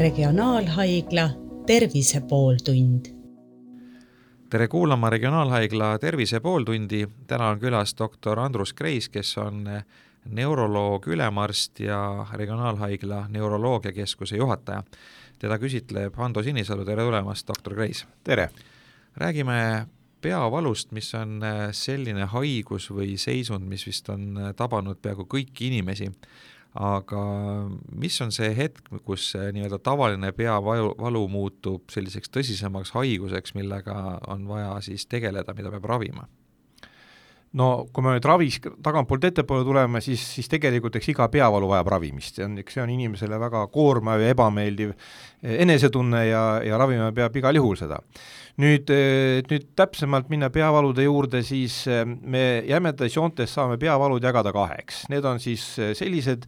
Regionaalhaigla Tervise pooltund. tere kuulama Regionaalhaigla Tervise pooltundi, täna on külas doktor Andrus Kreis, kes on neuroloog, ülemarst ja Regionaalhaigla Neuroloogiakeskuse juhataja. teda küsitleb Hando Sinisalu, tere tulemast, doktor Kreis! tere! räägime peavalust, mis on selline haigus või seisund, mis vist on tabanud peaaegu kõiki inimesi aga mis on see hetk, kus see nii-öelda tavaline peavalu, valu muutub selliseks tõsisemaks haiguseks, millega on vaja siis tegeleda, mida peab ravima? No kui me nüüd ravis tagantpoolt ettepoole tuleme, siis, siis tegelikult eks iga peavalu vajab ravimist, see on, eks see on inimesele väga koormav ja ebameeldiv enesetunne ja, ja ravima peab igal juhul seda. Nüüd, eh, nüüd täpsemalt minna peavalude juurde, siis eh, me jämedates joontes saame peavalud jagada kaheks, need on siis eh, sellised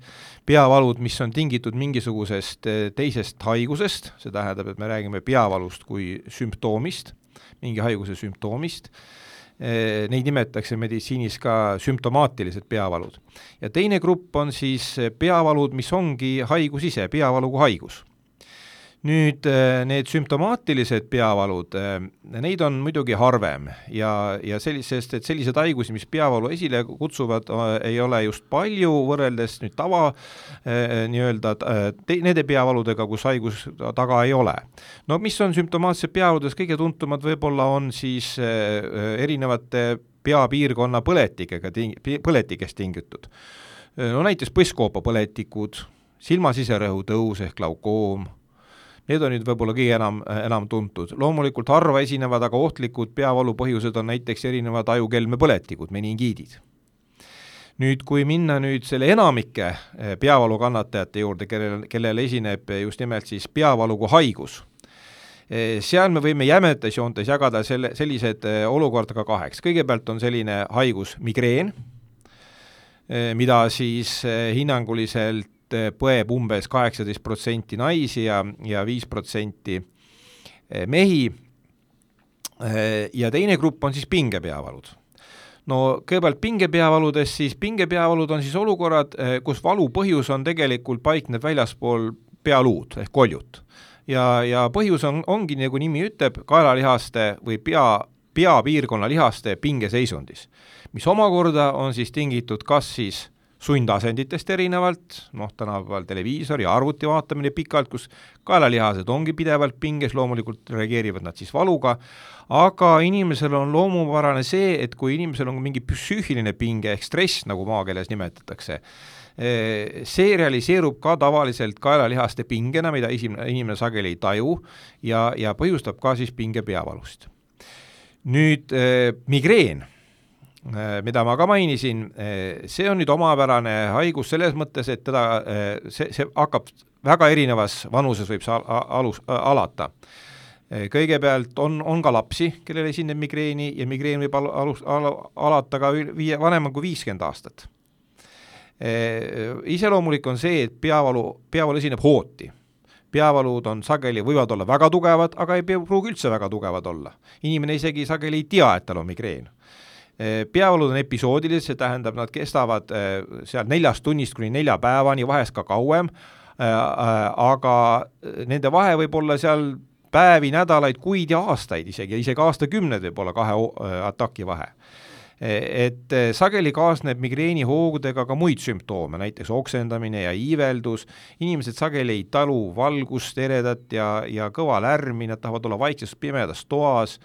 peavalud, mis on tingitud mingisugusest teisest haigusest, see tähendab, et me räägime peavalust kui sümptoomist, mingi haiguse sümptoomist, neid nimetatakse meditsiinis ka sümptomaatilised peavalud. ja teine grupp on siis peavalud, mis ongi haigus ise, peavalu kui haigus nüüd äh, need sümptomaatilised peavalud, äh, neid on muidugi harvem ja, ja sellisest, et selliseid haigusi, mis peavalu esile kutsuvad, äh, ei ole just palju, võrreldes nüüd tava nii-öelda nende peavaludega, kus haigus taga ei ole. no mis on sümptomaatsed peavaludest kõige tuntumad, võib-olla on siis erinevate peapiirkonna põletikega ting-, põletikest tingitud. no näiteks põsskoopapõletikud, silma-siserõhu tõus ehk glaukoom Need on nüüd võib-olla kõige enam, enam tuntud. loomulikult harva esinevad, aga ohtlikud peavalu põhjused on näiteks erinevad ajukelmepõletikud, meningiidid. nüüd, kui minna nüüd selle enamike eh, peavalu kannatajate juurde, kellel, kellel esineb just nimelt siis peavalu kui haigus, eh, seal me võime jämetes joontes jagada selle, sellised eh, olukorda ka kaheks, kõigepealt on selline haigus migreen, mida siis hinnanguliselt Eh, põeb umbes kaheksateist protsenti naisi ja, ja viis protsenti eh, mehi eh, ja teine grupp on siis pingepeavalud. no kõigepealt pingepeavaludest, siis pingepeavalud on siis olukorrad, kus valu põhjus on tegelikult, paikneb väljaspool pealuud ehk koljut. ja, ja põhjus on, ongi, nagu nimi ütleb, kaelalihaste või pea, peapiirkonna lihaste pingeseisundis, mis omakorda on siis tingitud kas siis sundasenditest erinevalt, noh, tänapäeval televiisor ja arvuti vaatamine pikalt, kus kaelalihased ongi pidevalt pinges, loomulikult reageerivad nad siis valuga, aga inimesel on loomupärane see, et kui inimesel on mingi psüühiline pinge ehk stress, nagu maakeeles nimetatakse, eh, see realiseerub ka tavaliselt kaelalihaste pingena, mida esimene, inimene sageli ei taju ja, ja põhjustab ka siis pinge peavalust. nüüd eh, migreen mida ma ka mainisin, äh, see on nüüd omapärane haigus selles mõttes, et teda, äh, see, see hakkab väga erinevas vanuses võib see alus, alata. kõigepealt on, on ka lapsi, kellel esineb migreeni ja migreen võib al-, alus, al-, alata ka viie, vanemal kui viiskümmend aastat. iseloomulik on see, et peavalu, peavalu esineb hooti peavalud on sageli, võivad olla väga tugevad, aga ei pruugi üldse väga tugevad olla. inimene isegi sageli ei tea, et tal on migreen Eh, peavalud on episoodilised, see tähendab, nad kestavad eh, seal neljast tunnist kuni nelja päevani, vahest ka kauem, eh, aga nende vahe võib olla seal päevi, nädalaid, kuid ja aastaid isegi, isegi aastakümneid võib olla kahe ataki vahe. Et sageli kaasneb migreenihoogudega ka muid sümptoome, näiteks oksendamine ja iiveldus, inimesed sageli ei talu valgust, eredat ja, ja kõva lärmi, nad tahavad olla vaikses pimedas toas,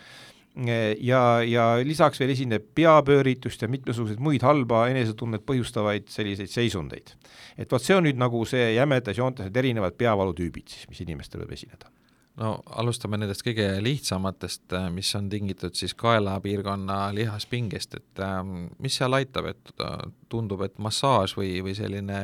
ja, ja lisaks veel esineb peapööritust ja mitmesuguseid muid halba enesetunnet põhjustavaid selliseid seisundeid. et vot see on nüüd nagu see jämedas joontes need erinevad peavalutüübid siis, mis inimestel võib esineda no alustame nendest kõige lihtsamatest, äh, mis on tingitud siis kaelapiirkonna lihaspingest, et ähm, mis seal aitab, et äh, tundub, et massaaž või, või selline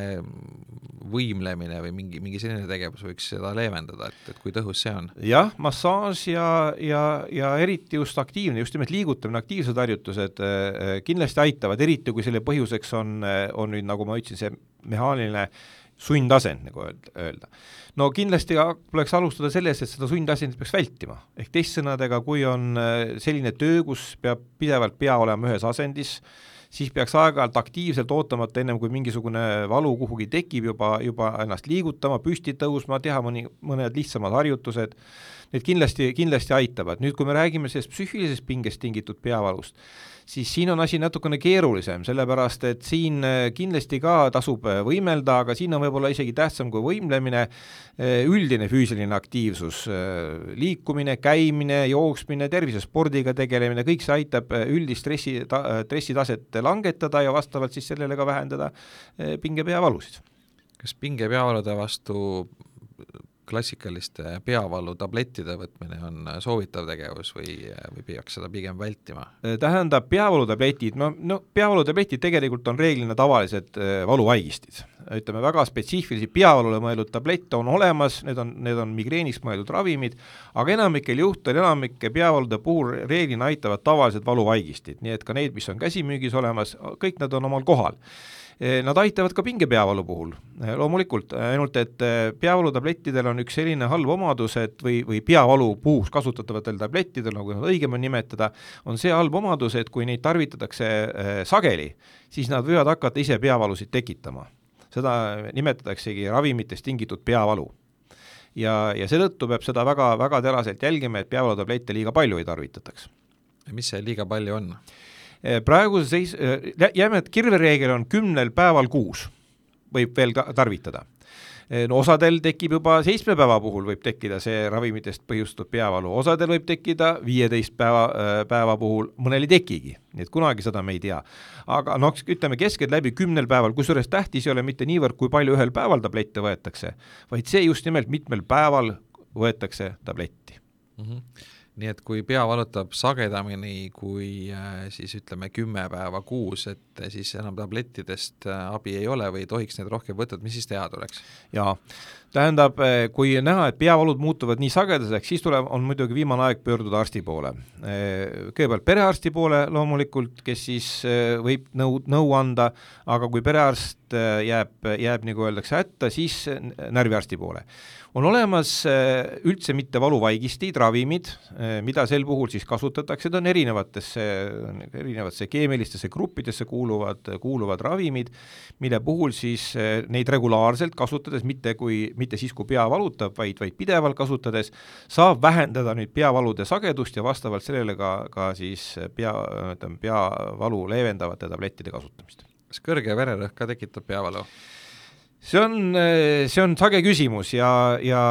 võimlemine või mingi, mingi selline tegevus võiks seda leevendada, et, et kui tõhus see on? jah, massaaž ja, ja, ja eriti just aktiivne, just nimelt liigutamine, aktiivsed harjutused äh, kindlasti aitavad, eriti kui selle põhjuseks on, on nüüd, nagu ma ütlesin, see mehaaniline sundasend, nagu öelda. no kindlasti tuleks alustada sellest, et seda sundasendit peaks vältima, ehk teist sõnadega, kui on selline töö, kus peab pidevalt pea olema ühes asendis, siis peaks aeg-ajalt aktiivselt ootamata, ennem kui mingisugune valu kuhugi tekib, juba, juba ennast liigutama, püsti tõusma, teha mõni, mõned lihtsamad harjutused, need kindlasti, kindlasti aitavad, nüüd kui me räägime sellest psüühilisest pingest tingitud peavalust, siis siin on asi natukene keerulisem, sellepärast et siin äh, kindlasti ka tasub äh, võimelda, aga siin on võib-olla isegi tähtsam kui võimlemine äh, üldine füüsiline aktiivsus, liikumine, käimine, jooksmine, tervisespordiga tegelemine, kõik see aitab üldist stressi ta,, stressitaset langetada ja vastavalt siis sellele ka vähendada pingepeavalusid. kas pingepeavalude vastu klassikaliste peavalutablettide võtmine on soovitav tegevus või, või peaks seda pigem vältima? tähendab, peavalutabletid, no, no peavalutabletid tegelikult on reeglina tavalised äh, valuvaigistid. ütleme, väga spetsiifilisi peavalule mõeldud tablette on olemas, need on, need on migreeniks mõeldud ravimid, aga enamikel juhtudel, enamike peavalude puhul reeglina aitavad tavalised valuvaigistid, nii et ka need, mis on käsimüügis olemas, kõik nad on omal kohal nad aitavad ka pingepeavalu puhul, eh, loomulikult, ainult et eh, peavalutablettidel on üks selline halb omadus, et või, või peavalu puhuks kasutatavatel tablettidel, nagu nad õigem on nimetada, on see halb omadus, et kui neid tarvitatakse sageli, siis nad võivad hakata ise peavalusid tekitama. seda nimetataksegi ravimitest tingitud peavalu ja, ja seetõttu peab seda väga, väga teraselt jälgima, et peavalutablette liiga palju ei tarvitataks. mis see liiga palju on? Eh, praeguse seis, eh, jääme, et kirvereegel on kümnel päeval kuus võib veel tarvitada. Eh, no osadel tekib juba seitsme päeva puhul võib tekkida see ravimitest põhjustatud peavalu, osadel võib tekkida viieteist päeva, päeva puhul, mõnel ei tekigi, nii et kunagi seda me ei tea. aga noh, ütleme keskeltläbi kümnel päeval, kusjuures tähtis ei ole mitte niivõrd, kui palju ühel päeval tablette võetakse, vaid see just nimelt mitmel päeval võetakse tabletti mm. -hmm nii et kui pea valutab sagedamini kui äh, siis ütleme kümme päeva kuus, et äh, siis enam tablettidest äh, abi ei ole või ei tohiks neid rohkem võtta, et mis siis teha tuleks? jaa, tähendab, kui näha, et peavalud muutuvad nii sagedaseks, siis tuleb, on muidugi viimane aeg pöörduda arsti poole. Kõigepealt perearsti poole loomulikult, kes siis võib nõu, nõu anda, aga kui perearst jääb, jääb nagu öeldakse hätta, siis närviarsti poole on olemas üldse mitte valuvaigistid, ravimid, mida sel puhul siis kasutatakse, need on erinevatesse, erinevatesse keemilistesse gruppidesse kuuluvad, kuuluvad ravimid, mille puhul siis neid regulaarselt kasutades, mitte kui, mitte siis, kui pea valutab, vaid, vaid pidevalt kasutades, saab vähendada nüüd peavalude sagedust ja vastavalt sellele ka, ka siis pea, ütleme, peavalu leevendavate tablettide kasutamist. kas kõrge vererõhk ka tekitab peavalu? See on, see on sage küsimus ja, ja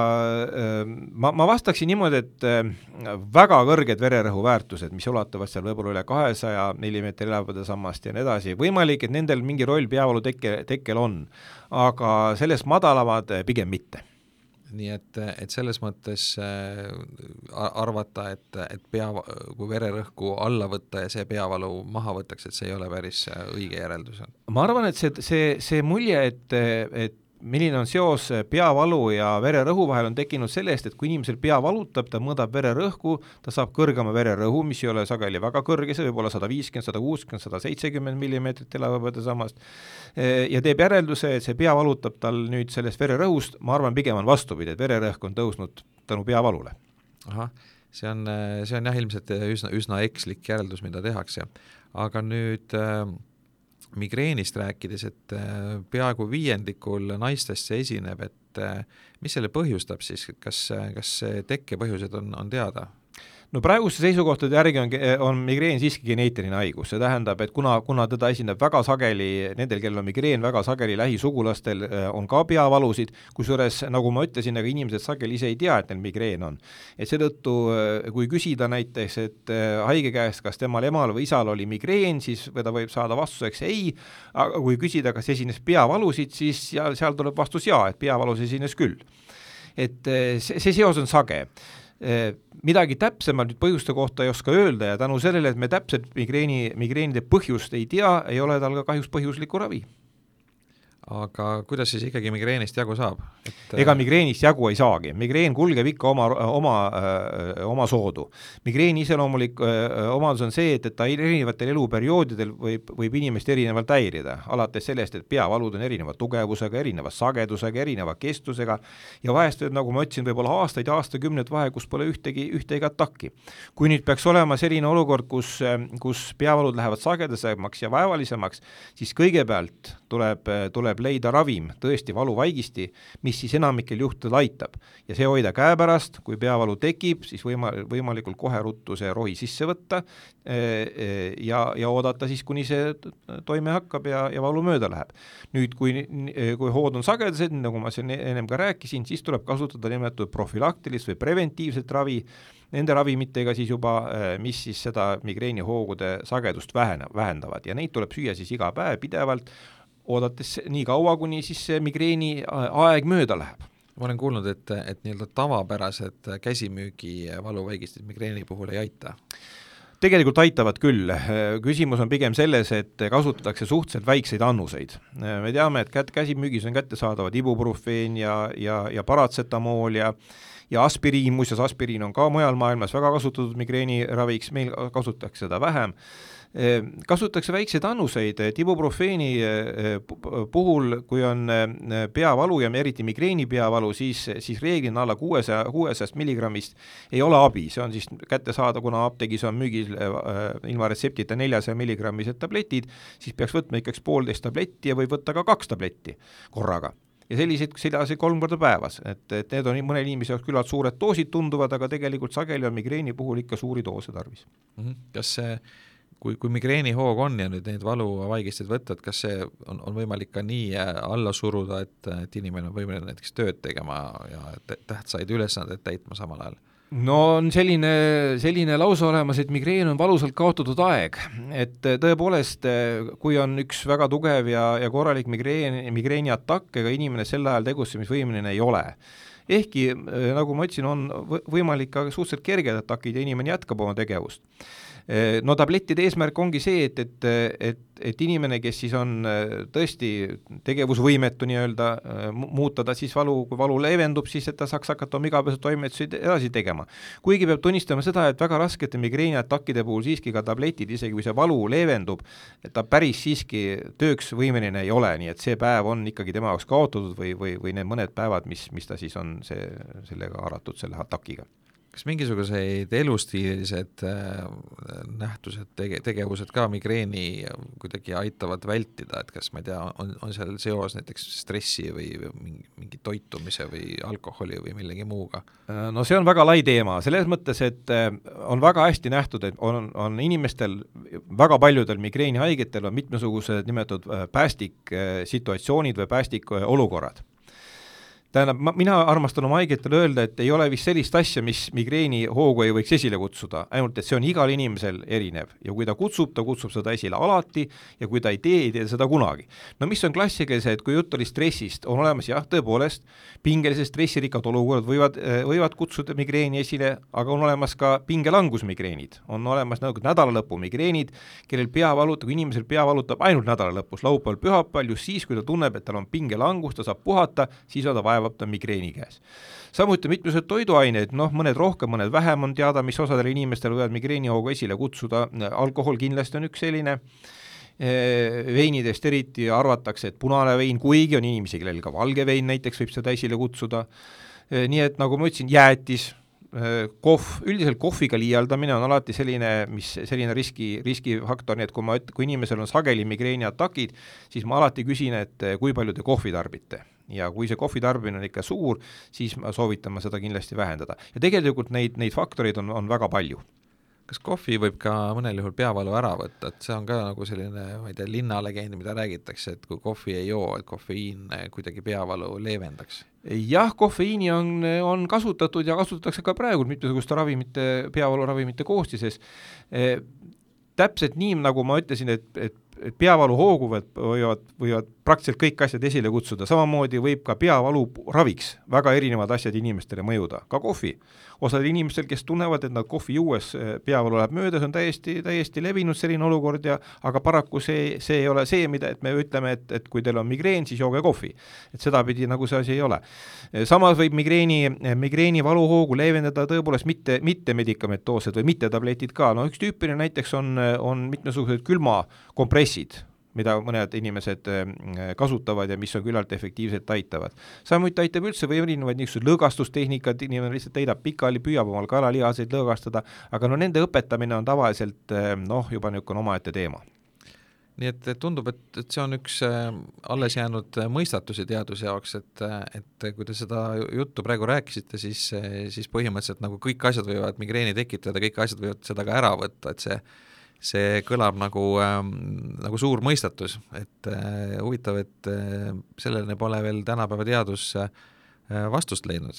äh, ma, ma vastaksin niimoodi, et äh, väga kõrged vererõhuväärtused, mis ulatuvad seal võib-olla üle kahesaja millimeetri elavhõbedasammast ja nii edasi, võimalik, et nendel mingi roll peavalu tekke, tekkel on, aga sellest madalamad pigem mitte nii et, et selles mõttes äh, arvata, et, et pea, kui vererõhku alla võtta ja see peavalu maha võtaks, et see ei ole päris äh, õige järeldus? ma arvan, et see, see, see mulje, et, et milline on seos peavalu ja vererõhu vahel, on tekkinud sellest, et kui inimesel pea valutab, ta mõõdab vererõhku, ta saab kõrgema vererõhu, mis ei ole sageli väga kõrge, see võib olla sada viiskümmend, sada kuuskümmend, sada seitsekümmend millimeetrit elavhõbedasammast, ja teeb järelduse, et see pea valutab tal nüüd sellest vererõhust, ma arvan, pigem on vastupidi, et vererõhk on tõusnud tänu peavalule. ahah, see on, see on jah, ilmselt üsna, üsna ekslik järeldus, mida tehakse, aga nüüd äh, migreenist rääkides, et äh, peaaegu viiendikul naistest see esineb, et äh, mis selle põhjustab siis, kas, kas tekkepõhjused on, on teada? No praeguste seisukohtade järgi on, on migreen siiski geneetiline haigus, see tähendab, et kuna, kuna teda esindab väga sageli, nendel, kellel on migreen, väga sageli lähisugulastel äh, on ka peavalusid, kusjuures nagu ma ütlesin, aga inimesed sageli ise ei tea, et neil migreen on. et seetõttu, äh, kui küsida näiteks, et äh, haige käest, kas temal emal või isal oli migreen, siis ta võib saada vastuseks ei, aga kui küsida, kas esines peavalusid, siis seal, seal tuleb vastus jaa, et peavalus esines küll. et see, see seos on sage midagi täpsemalt nüüd põhjuste kohta ei oska öelda ja tänu sellele, et me täpselt migreeni, migreenide põhjust ei tea, ei ole tal ka kahjuks põhjuslikku ravi. Aga kuidas siis ikkagi migreenist jagu saab? et ega migreenist jagu ei saagi, migreen kulgeb ikka oma, oma, oma soodu. migreeni iseloomulik omadus on see, et, et ta erinevatel eluperioodidel võib, võib inimest erinevalt häirida, alates sellest, et peavalud on erineva tugevusega, erineva sagedusega, erineva kestusega ja vahest, nagu ma ütlesin, võib-olla aastaid ja aastakümneid vahe, kus pole ühtegi, ühtegi atakki. kui nüüd peaks olema selline olukord, kus, kus peavalud lähevad sagedasemaks ja vaevalisemaks, siis kõigepealt tuleb, tuleb leida ravim, tõesti valuvaigisti, mis siis enamikel juhtudel aitab. ja see hoida käepärast, kui peavalu tekib, siis võima-, võimalikult kohe ruttu see rohi sisse võtta e, e, ja, ja oodata siis, kuni see toime hakkab ja, ja valu mööda läheb. nüüd, kui, kui hood on sagedased, nagu ma siin ennem ka rääkisin, siis tuleb kasutada nimetatud profülaktilist või preventiivset ravi, nende ravimitega siis juba, mis siis seda migreenihoogude sagedust vähene, vähendavad ja neid tuleb süüa siis iga päev pidevalt, oodates nii kaua, kuni siis see migreeni aeg mööda läheb. Ma olen kuulnud, et, et nii-öelda tavapärased käsimüügi valuvaigistid migreeni puhul ei aita. Tegelikult aitavad küll, küsimus on pigem selles, et kasutatakse suhteliselt väikseid annuseid. me teame, et kät-, käsimüügis on kättesaadavad ibuprofeen ja, ja, ja paratsetamool ja ja aspiriin, muuseas aspiriin on ka mujal maailmas väga kasutatud migreeniraviks, meil kasutatakse seda vähem kasutatakse väikseid annuseid, et ibuprofeeni eh, puhul, kui on eh, peavalu ja eriti migreeni peavalu, siis, siis reeglina alla kuuesaja, kuuesajast milligrammist ei ole abi, see on siis kättesaadav, kuna apteegis on müügil eh, ilma retseptita neljasaja milligrammised tabletid, siis peaks võtma ikkagi poolteist tabletti ja võib võtta ka kaks tabletti korraga ja selliseid, selliseid kolm korda päevas, et, et need on mõne inimese jaoks küllalt suured doosid tunduvad, aga tegelikult sageli on migreeni puhul ikka suuri doose tarvis mm. -hmm. kas see kui, kui migreenihoog on ja nüüd neid valuvaigisteid võtta, et kas see on, on võimalik ka nii äh, alla suruda, et, et inimene on võimeline näiteks tööd tegema ja tähtsaid ülesandeid täitma samal ajal? no on selline, selline lause olemas, et migreen on valusalt kaotatud aeg, et äh, tõepoolest, äh, kui on üks väga tugev ja, ja korralik migreen, migreeni atakk, ega inimene sel ajal tegutsemisvõimeline ei ole. Ehkki nagu ma ütlesin, on võimalik ka suhteliselt kerged atakid ja inimene jätkab oma tegevust no tablettide eesmärk ongi see, et, et, et, et inimene, kes siis on tõesti tegevusvõimetu nii-öelda, muuta ta siis valu, kui valu leevendub, siis et ta saaks hakata oma igapäevaseid toimetusi edasi tegema. kuigi peab tunnistama seda, et väga raskete migreeniatakkide puhul siiski ka tabletid, isegi kui see valu leevendub, ta päris siiski tööks võimeline ei ole, nii et see päev on ikkagi tema jaoks kaotatud või, või, või need mõned päevad, mis, mis ta siis on see, sellega haaratud, selle atakiga kas mingisuguseid elustiilised äh, nähtused, tege-, tegevused ka migreeni kuidagi aitavad vältida, et kas ma ei tea, on, on seal seos näiteks stressi või mingi, mingi toitumise või alkoholi või millegi muuga? Äh, no see on väga lai teema, selles mõttes, et äh, on väga hästi nähtud, et on, on inimestel, väga paljudel migreenihaigetel on mitmesugused nimetatud päästiksituatsioonid või päästikolukorrad tähendab, ma, mina armastan oma haigetele öelda, et ei ole vist sellist asja, mis migreeni hoogu ei võiks esile kutsuda, ainult et see on igal inimesel erinev. Ja kui ta kutsub, ta kutsub seda esile alati. Ja kui ta ei tee, ei tee seda kunagi. no mis on klassikaline, et kui jutt oli stressist, on olemas jah, tõepoolest, pingelised stressirikkad olukorrad võivad, võivad kutsuda migreeni esile, aga on olemas ka pingelangusmigreenid, on olemas nagu nädalalõpumigreenid, kellel pea valutab, kui inimesel pea valutab ainult nädala lõpus, laupäeval, pühapäeval, just siis, kui ta tunneb, et tal on pingelangus, ta saab puhata, siis on ta vaja vaevab ta migreeni käes. samuti mitmesugused toiduained, noh, mõned rohkem, mõned vähem, on teada, mis osadel inimestel võivad migreenihoogu esile kutsuda, alkohol kindlasti on üks selline, veinidest eriti arvatakse, et punane vein, kuigi on inimesi, kellel ka valge vein näiteks võib seda esile kutsuda, nii et nagu ma ütlesin, jäätis, kohv, üldiselt kohviga liialdamine on alati selline, mis, selline riski, riskifaktor, nii et kui ma, kui inimesel on sageli migreeniatakid, siis ma alati küsin, et kui palju te kohvi tarbite ja kui see kohvi tarbimine on ikka suur, siis ma soovitan ma seda kindlasti vähendada. ja tegelikult neid, neid faktoreid on, on väga palju kas kohvi võib ka mõnel juhul peavalu ära võtta, et see on ka nagu selline, ma ei tea, linnalegend, mida räägitakse, et kui kohvi ei joo, et kofeiin kuidagi peavalu leevendaks? jah, kofeiini on, on kasutatud ja kasutatakse ka praegu mitmesuguste ravimite, peavaluravimite koostises e,. täpselt nii, nagu ma ütlesin, et, et et peavaluhoogu võivad, võivad, praktiliselt kõik asjad esile kutsuda, samamoodi võib ka peavalu raviks väga erinevad asjad inimestele mõjuda, ka kohvi. osadel inimestel, kes tunnevad, et nad kohvi juues eh, peavalu läheb mööda, see on täiesti, täiesti levinud selline olukord ja aga paraku see, see ei ole see, mida, et me ütleme, et, et kui teil on migreen, siis jooge kohvi. et sedapidi nagu see asi ei ole. samas võib migreeni, migreeni valuhoogu leevendada tõepoolest mitte, mitte medikamentoossed või mitte tabletid ka, no üks tüüpiline näiteks on, on mitmesugused külmakompressid mida mõned inimesed kasutavad ja mis on küllalt efektiivselt aitavad. samuti aitab üldse või erinevaid niisuguseid lõõgastustehnikad, inimene lihtsalt heidab pikali, püüab omal kalalihaseid lõõgastada, aga no nende õpetamine on tavaliselt noh, juba niisugune omaette teema nii et tundub, et, et see on üks alles jäänud mõistatusi teaduse jaoks, et, et kui te seda juttu praegu rääkisite, siis, siis põhimõtteliselt nagu kõik asjad võivad migreeni tekitada, kõik asjad võivad seda ka ära võtta, et see see kõlab nagu äh,, nagu suur mõistatus, et äh, huvitav, et äh, sellele pole veel tänapäeva teadus äh, vastust leidnud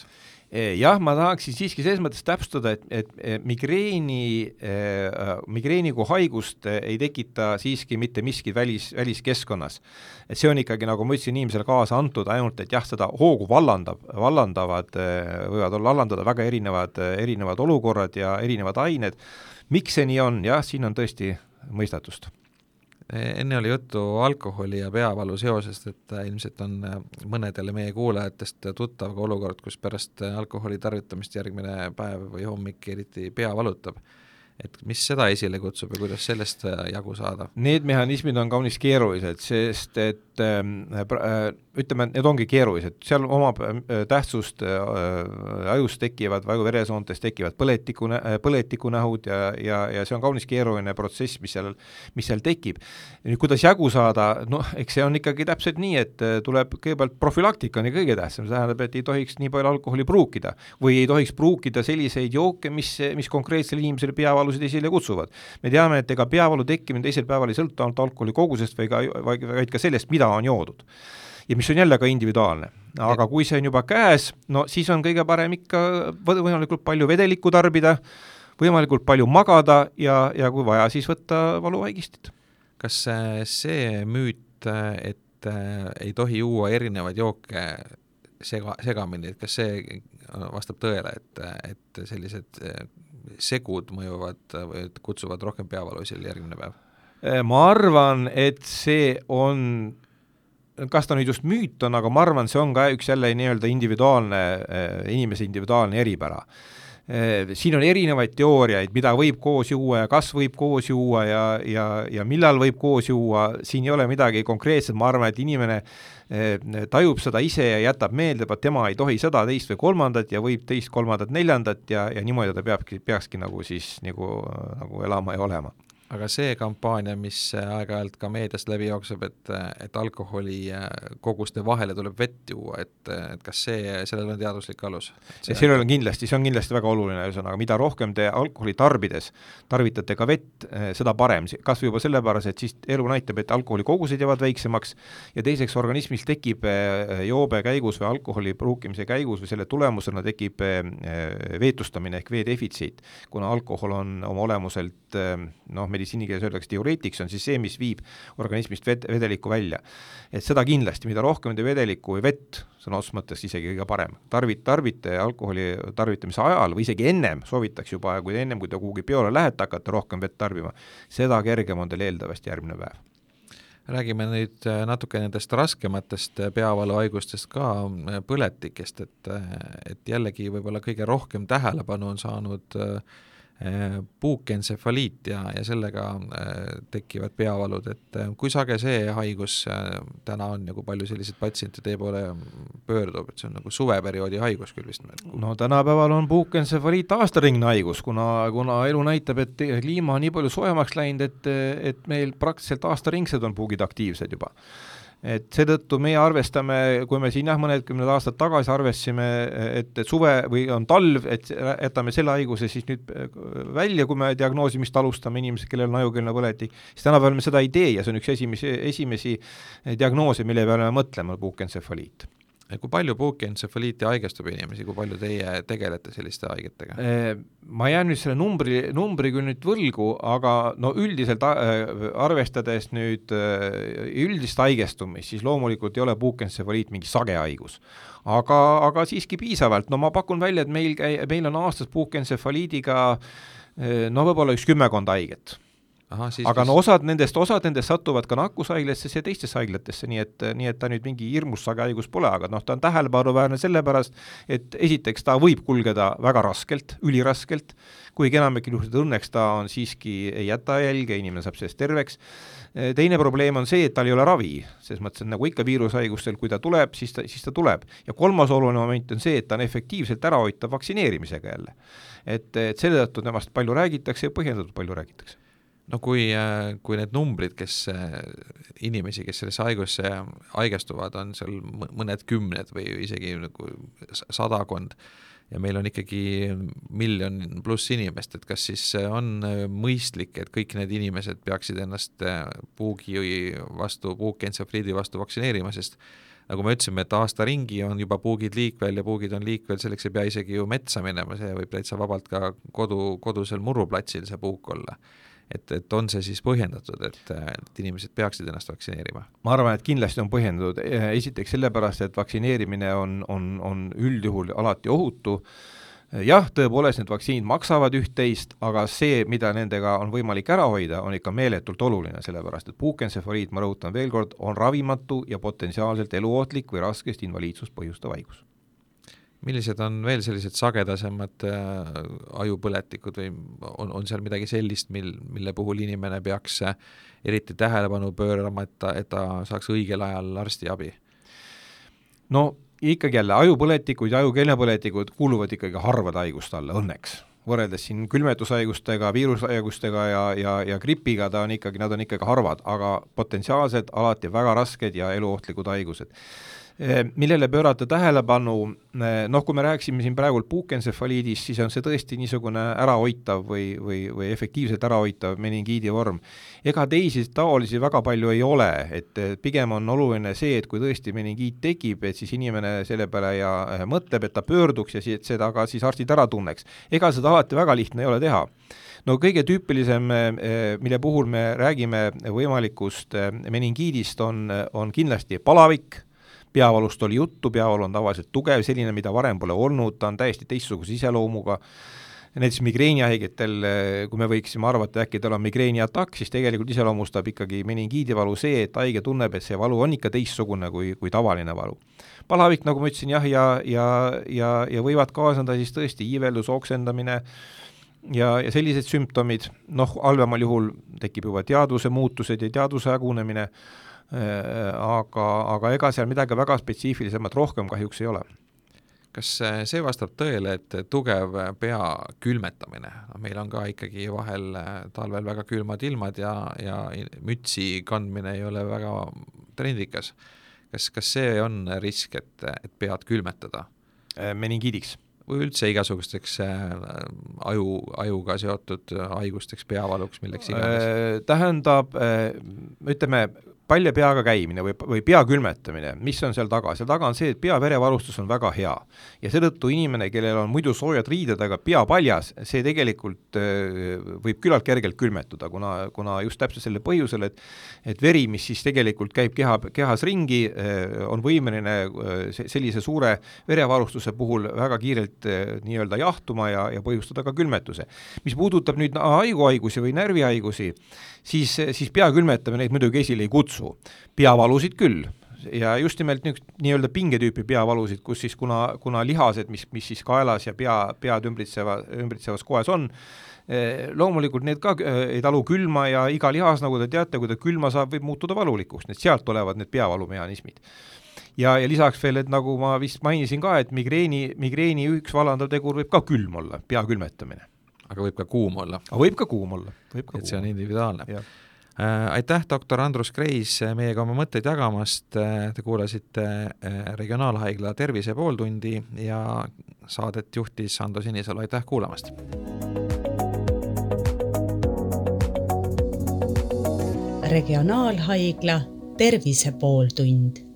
e, jah, ma tahaksin siiski selles mõttes täpsustada, et, et migreeni äh,, migreeni kui haigust ei tekita siiski mitte miski välis, väliskeskkonnas. et see on ikkagi, nagu ma ütlesin, inimesele kaasa antud, ainult et jah, seda hoogu vallandab, vallandavad, võivad olla vallandada väga erinevad, erinevad olukorrad ja erinevad ained miks see nii on, jah, siin on tõesti mõistatust. enne oli juttu alkoholi ja peavalu seosest, et ilmselt on mõnedele meie kuulajatest tuttav ka olukord, kus pärast alkoholi tarvitamist järgmine päev või hommik eriti pea valutab et mis seda esile kutsub ja kuidas sellest jagu saada? Need mehhanismid on kaunis keerulised, sest et ähm, äh, ütleme, need ongi keerulised, seal omab äh, tähtsust äh,, ajus tekivad, veresoontes tekivad põletiku, põletikunähud ja, ja, ja see on kaunis keeruline protsess, mis seal, mis seal tekib. nüüd kuidas jagu saada, noh, eks see on ikkagi täpselt nii, et tuleb kõigepealt profülaktika on ju kõige tähtsam, see tähendab, et ei tohiks nii palju alkoholi pruukida või ei tohiks pruukida selliseid jooke, mis, mis konkreetsele inimesele peavalusid esile kutsuvad. me teame, et ega peavalu tekkimine teisel päeval ei sõltu ainult alkoholi kogusest või ka, vaid ka sellest, mida on joodud ja mis on jälle ka individuaalne. aga kui see on juba käes, no siis on kõige parem ikka võimalikult palju vedelikku tarbida, võimalikult palju magada ja, ja kui vaja, siis võtta valuvaigistit. kas see müüt, et äh, ei tohi juua erinevaid jooke sega, segamini, et kas see vastab tõele, et, et sellised äh, segud mõjuvad või kutsuvad rohkem peavalu esile järgmine päev? ma arvan, et see on kas ta nüüd just müüt on, aga ma arvan, see on ka üks jälle nii-öelda individuaalne, eh, inimese individuaalne eripära. Eh, siin on erinevaid teooriaid, mida võib koos juua ja kas võib koos juua ja, ja, ja millal võib koos juua, siin ei ole midagi konkreetset, ma arvan, et inimene eh, tajub seda ise ja jätab meelde, et tema ei tohi seda, teist või kolmandat ja võib teist, kolmandat, neljandat ja, ja niimoodi ta peabki, peakski nagu siis nagu, nagu elama ja olema aga see kampaania, mis aeg-ajalt ka meediast läbi jookseb, et, et alkoholikoguste vahele tuleb vett juua, et, et kas see, sellel on teaduslik alus? sellel on kindlasti, see on kindlasti väga oluline, ühesõnaga mida rohkem te alkoholi tarbides tarvitate ka vett, seda parem, kas või juba sellepärast, et siis elu näitab, et alkoholikogused jäävad väiksemaks ja teiseks organismis tekib joobe käigus või alkoholi pruukimise käigus või selle tulemusena tekib veetustamine ehk vee defitsiit, kuna alkohol on oma olemuselt eh, noh, meditsiini keeles öeldakse diureetiks, on siis see, mis viib organismist ved-, vedelikku välja. et seda kindlasti, mida rohkem te vedelikku või vett, sõna otseses mõttes isegi kõige parem, tarvit-, tarbite alkoholi tarvitamise ajal või isegi ennem, soovitaks juba, kui ennem, kui te kuhugi peole lähete, hakata rohkem vett tarbima, seda kergem on teil eeldatavasti järgmine päev räägime nüüd äh, natuke nendest raskematest äh, peavaluhaigustest ka, äh, põletikest, et, et jällegi võib-olla kõige rohkem tähelepanu on saanud Äh, puukentsefaliit ja, ja sellega äh, tekivad peavalud, et äh, kui sage see haigus täna on ja kui palju selliseid patsiente teie poole pöördub, et see on nagu suveperioodi haigus küll vist? no tänapäeval on puukentsefaliit aastaringne haigus, kuna, kuna elu näitab, et kliima on nii palju soojemaks läinud, et, et meil praktiliselt aastaringselt on puugid aktiivsed juba et seetõttu meie arvestame, kui me siin jah, mõnedkümned aastad tagasi arvestasime, et, et suve või on talv, et jätame selle haiguse siis nüüd äh, välja, kui me diagnoosimist alustame, inimesed, kellel on ajukeelne põletik, siis tänapäeval me seda ei tee ja see on üks esimesi, esimesi diagnoose, mille peale me mõtleme, puukentsefaliit kui palju puukentsefaliiti haigestub inimesi, kui palju teie tegelete selliste haigetega? Ma jään nüüd selle numbri, numbri küll nüüd võlgu, aga no üldiselt arvestades nüüd üldist haigestumist, siis loomulikult ei ole puukentsefaliit mingi sage haigus. aga, aga siiski piisavalt, no ma pakun välja, et meil käi-, meil on aastas puukentsefaliidiga no võib-olla üks kümmekond haiget Aha, siis, aga no osad nendest, osad nendest satuvad ka nakkushaiglasse ja teistesse haiglatesse, nii et, nii et ta nüüd mingi hirmus sage haigus pole, aga noh, ta on tähelepanuväärne sellepärast, et esiteks ta võib kulgeda väga raskelt, üliraskelt, kuigi enamikel juhtudel õnneks ta on siiski, ei jäta jälge, inimene saab sellest terveks, teine probleem on see, et tal ei ole ravi, selles mõttes, et nagu ikka viirushaigustel, kui ta tuleb, siis ta, siis ta tuleb. ja kolmas oluline moment on see, et ta on efektiivselt ärahoitav vaktsineerimisega jälle. et, et selle tõttu temast palju räägitakse ja põhjendatult palju räägitakse no kui, äh, kui need numbrid, kes äh, inimesi, kes sellesse haigusse haigestuvad, on seal mõned kümned või isegi nagu sadakond ja meil on ikkagi miljon pluss inimest, et kas siis on mõistlik, et kõik need inimesed peaksid ennast äh, puugi vastu, puukentsefaliidi vastu vaktsineerima, sest nagu me ütlesime, et aasta ringi on juba puugid liikvel ja puugid on liikvel, selleks ei pea isegi ju metsa minema, see võib täitsa vabalt ka kodu, kodusel muruplatsil see puuk olla et, et on see siis põhjendatud, et, et inimesed peaksid ennast vaktsineerima? ma arvan, et kindlasti on põhjendatud, esiteks sellepärast, et vaktsineerimine on, on, on üldjuhul alati ohutu, jah, tõepoolest need vaktsiinid maksavad üht-teist, aga see, mida nendega on võimalik ära hoida, on ikka meeletult oluline, sellepärast et puukentsefaliit, ma rõhutan veel kord, on ravimatu ja potentsiaalselt eluohtlik või raskest invaliidsust põhjustav haigus millised on veel sellised sagedasemad äh, ajupõletikud või on, on seal midagi sellist, mil, mille puhul inimene peaks äh, eriti tähelepanu pöörama, et ta, et ta saaks õigel ajal arstiabi? no ikkagi jälle, ajupõletikud ja ajukeelnepõletikud kuuluvad ikkagi harvade haiguste alla, õnneks võrreldes siin külmetushaigustega, viirushaigustega ja, ja, ja gripiga, ta on ikkagi, nad on ikkagi harvad, aga potentsiaalselt alati väga rasked ja eluohtlikud haigused millele pöörata tähelepanu, eh, noh, kui me rääkisime siin praegu puukentsefaliidist, siis on see tõesti niisugune ärahoitav või, või, või efektiivselt ärahoitav meningiidi vorm. ega teisi taolisi väga palju ei ole, et pigem on oluline see, et kui tõesti meningiit tekib, et siis inimene selle peale ja eh, mõtleb, et ta pöörduks ja si-, et seda ka siis arstid ära tunneks. ega seda alati väga lihtne ei ole teha no kõige tüüpilisem, mille puhul me räägime võimalikust meningiidist, on, on kindlasti palavik peavalust oli juttu, peavalu on tavaliselt tugev, selline, mida varem pole olnud, ta on täiesti teistsuguse iseloomuga, näiteks migreenihaigetel, kui me võiksime arvata, äkki tal on migreeniatakk, siis tegelikult iseloomustab ikkagi meningiidivalu see, et haige tunneb, et see valu on ikka teistsugune kui, kui tavaline valu. palavik, nagu ma ütlesin, jah, ja, ja, ja, ja võivad kaasneda siis tõesti iiveldus, oksendamine, ja, ja sellised sümptomid, noh, halvemal juhul tekib juba teadvuse muutused ja teadvuse hägunemine, aga, aga ega seal midagi väga spetsiifilisemat rohkem kahjuks ei ole kas see vastab tõele, et tugev pea külmetamine, noh meil on ka ikkagi vahel äh, talvel väga külmad ilmad ja, ja mütsi kandmine ei ole väga trendikas. kas, kas see on risk, et, et pead külmetada? Äh, meningiidiks? või üldse igasugusteks aju, ajuga seotud haigusteks, peavaluks, milleks iganes? Tähendab, ütleme, palja peaga käimine või, või pea külmetamine, mis on seal taga, seal taga on see, et pea verevarustus on väga hea. ja seetõttu inimene, kellel on muidu soojad riided, aga pea paljas, see tegelikult äh, võib küllalt kergelt külmetuda, kuna, kuna just täpselt sellel põhjusel, et et veri, mis siis tegelikult käib keha, kehas ringi, äh, on võimeline äh, sellise suure verevarustuse puhul väga kiirelt nii-öelda jahtuma ja, ja põhjustada ka külmetuse. mis puudutab nüüd haiguhaigusi või närvihaigusi, siis, siis pea külmetamine neid muidugi esile ei kutsu. peavalusid küll, ja just nimelt niisugust nii-öelda pingetüüpi peavalusid, kus siis kuna, kuna lihased, mis, mis siis kaelas ja pea, pead ümbritseva, ümbritsevas koes on, eh, loomulikult need ka eh, ei talu külma ja iga lihas, nagu te teate, kui ta külma saab, võib muutuda valulikuks, nii et sealt tulevad need peavalumehhanismid. ja, ja lisaks veel, et nagu ma vist mainisin ka, et migreeni, migreeni üks vallandav tegur võib ka külm olla, pea külmetamine aga võib ka kuum olla. võib ka kuum olla. et see on individuaalne. Äh, aitäh, doktor Andrus Kreis, meiega oma mõtteid jagamast, te kuulasite äh, Regionaalhaigla Tervise pooltundi ja saadet juhtis Ando Sinisalu, aitäh kuulamast! regionaalhaigla Tervise pooltund